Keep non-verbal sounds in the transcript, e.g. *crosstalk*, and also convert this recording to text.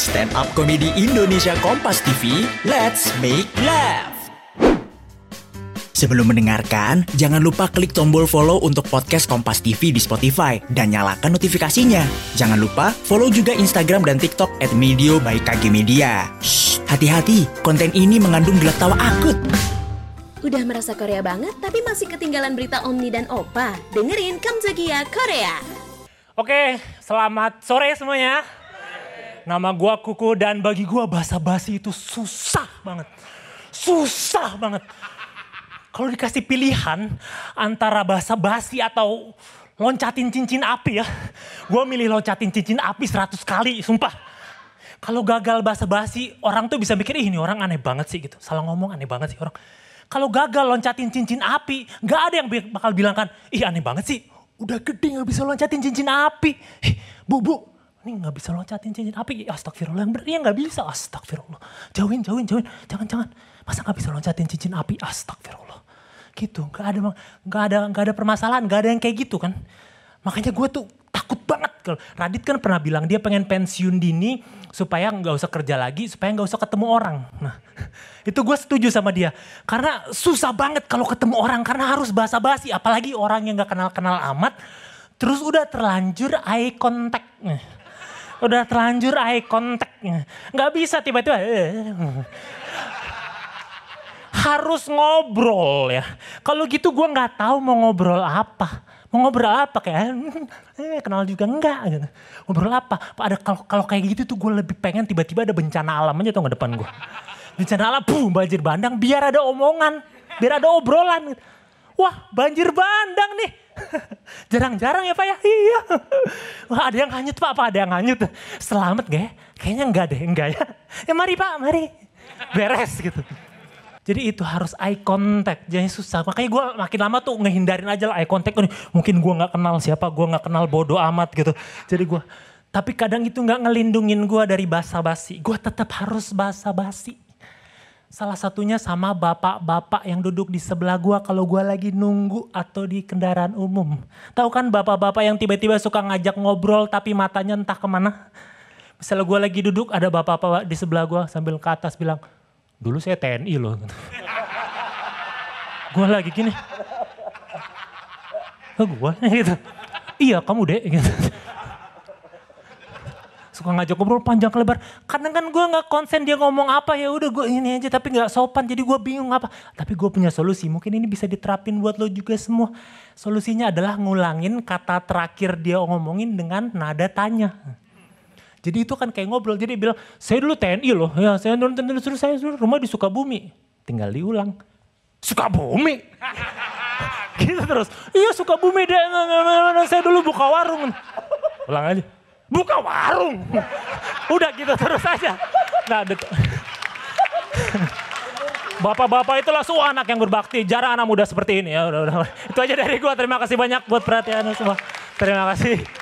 Stand up komedi Indonesia Kompas TV, let's make laugh. Sebelum mendengarkan, jangan lupa klik tombol follow untuk podcast Kompas TV di Spotify dan nyalakan notifikasinya. Jangan lupa follow juga Instagram dan TikTok at Medio by KG Media. Shh, hati-hati, konten ini mengandung gelak tawa akut. Udah merasa Korea banget tapi masih ketinggalan berita Omni dan Opa? Dengerin Kamzakia Korea. Oke, selamat sore semuanya. Nama gua Kuku dan bagi gua bahasa basi itu susah banget. Susah banget. Kalau dikasih pilihan antara bahasa basi atau loncatin cincin api ya. Gua milih loncatin cincin api 100 kali, sumpah. Kalau gagal bahasa basi, orang tuh bisa mikir, ih ini orang aneh banget sih gitu. Salah ngomong aneh banget sih orang. Kalau gagal loncatin cincin api, gak ada yang bakal bilang kan, ih aneh banget sih. Udah gede gak bisa loncatin cincin api. Bu, bu, ini gak bisa loncatin cincin api. Astagfirullah, yang bener, ya gak bisa. Astagfirullah. Jauhin, jauhin, jauhin. Jangan, jangan. Masa gak bisa loncatin cincin api? Astagfirullah. Gitu, gak ada, gak ada, gak ada permasalahan, gak ada yang kayak gitu kan. Makanya gue tuh takut banget. Radit kan pernah bilang dia pengen pensiun dini supaya nggak usah kerja lagi, supaya nggak usah ketemu orang. Nah, *laughs* itu gue setuju sama dia. Karena susah banget kalau ketemu orang karena harus basa-basi, apalagi orang yang nggak kenal-kenal amat. Terus udah terlanjur eye contact. Udah terlanjur eye contact. Nggak bisa tiba-tiba. Eh. Harus ngobrol ya. Kalau gitu gue nggak tahu mau ngobrol apa mau ngobrol apa kayak eh, kenal juga enggak gitu. Ngobrol apa? Ada kalau kalau kayak gitu tuh gue lebih pengen tiba-tiba ada bencana alam aja tuh nggak depan gue. Bencana alam, boom, banjir bandang biar ada omongan, biar ada obrolan. Wah banjir bandang nih. *laughs* Jarang-jarang ya Pak ya? Iya. *laughs* Wah ada yang hanyut Pak, apa ada yang hanyut? Selamat gak ya? Kayaknya enggak deh, enggak ya. *laughs* Ya mari Pak, mari. Beres gitu. Jadi itu harus eye contact, jadi susah. Makanya gue makin lama tuh ngehindarin aja lah eye contact. Mungkin gue gak kenal siapa, gue gak kenal bodoh amat gitu. Jadi gue, tapi kadang itu gak ngelindungin gue dari basa-basi. Gue tetap harus basa-basi. Salah satunya sama bapak-bapak yang duduk di sebelah gue kalau gue lagi nunggu atau di kendaraan umum. Tahu kan bapak-bapak yang tiba-tiba suka ngajak ngobrol tapi matanya entah ke mana. Misalnya gue lagi duduk ada bapak-bapak di sebelah gue sambil ke atas bilang, dulu saya TNI loh. *laughs* gue lagi gini. Oh, gue *laughs* gitu. Iya kamu deh *laughs* gitu. Suka ngajak ngobrol panjang lebar. Kadang kan gue gak konsen dia ngomong apa ya udah gue ini aja tapi gak sopan jadi gue bingung apa. Tapi gue punya solusi mungkin ini bisa diterapin buat lo juga semua. Solusinya adalah ngulangin kata terakhir dia ngomongin dengan nada tanya. Jadi itu kan kayak ngobrol. Jadi bilang, saya dulu TNI loh. Ya, saya dulu TNI dulu saya dulu rumah di Sukabumi. Tinggal diulang. Sukabumi? *laughs* gitu terus. Iya Sukabumi deh. Saya dulu buka warung. Ulang aja. Buka warung. *laughs* Udah gitu terus aja. Nah, *laughs* Bapak-bapak itu langsung anak yang berbakti. Jarang anak muda seperti ini ya. Udah, udah. Itu aja dari gua. Terima kasih banyak buat perhatian semua. Terima kasih.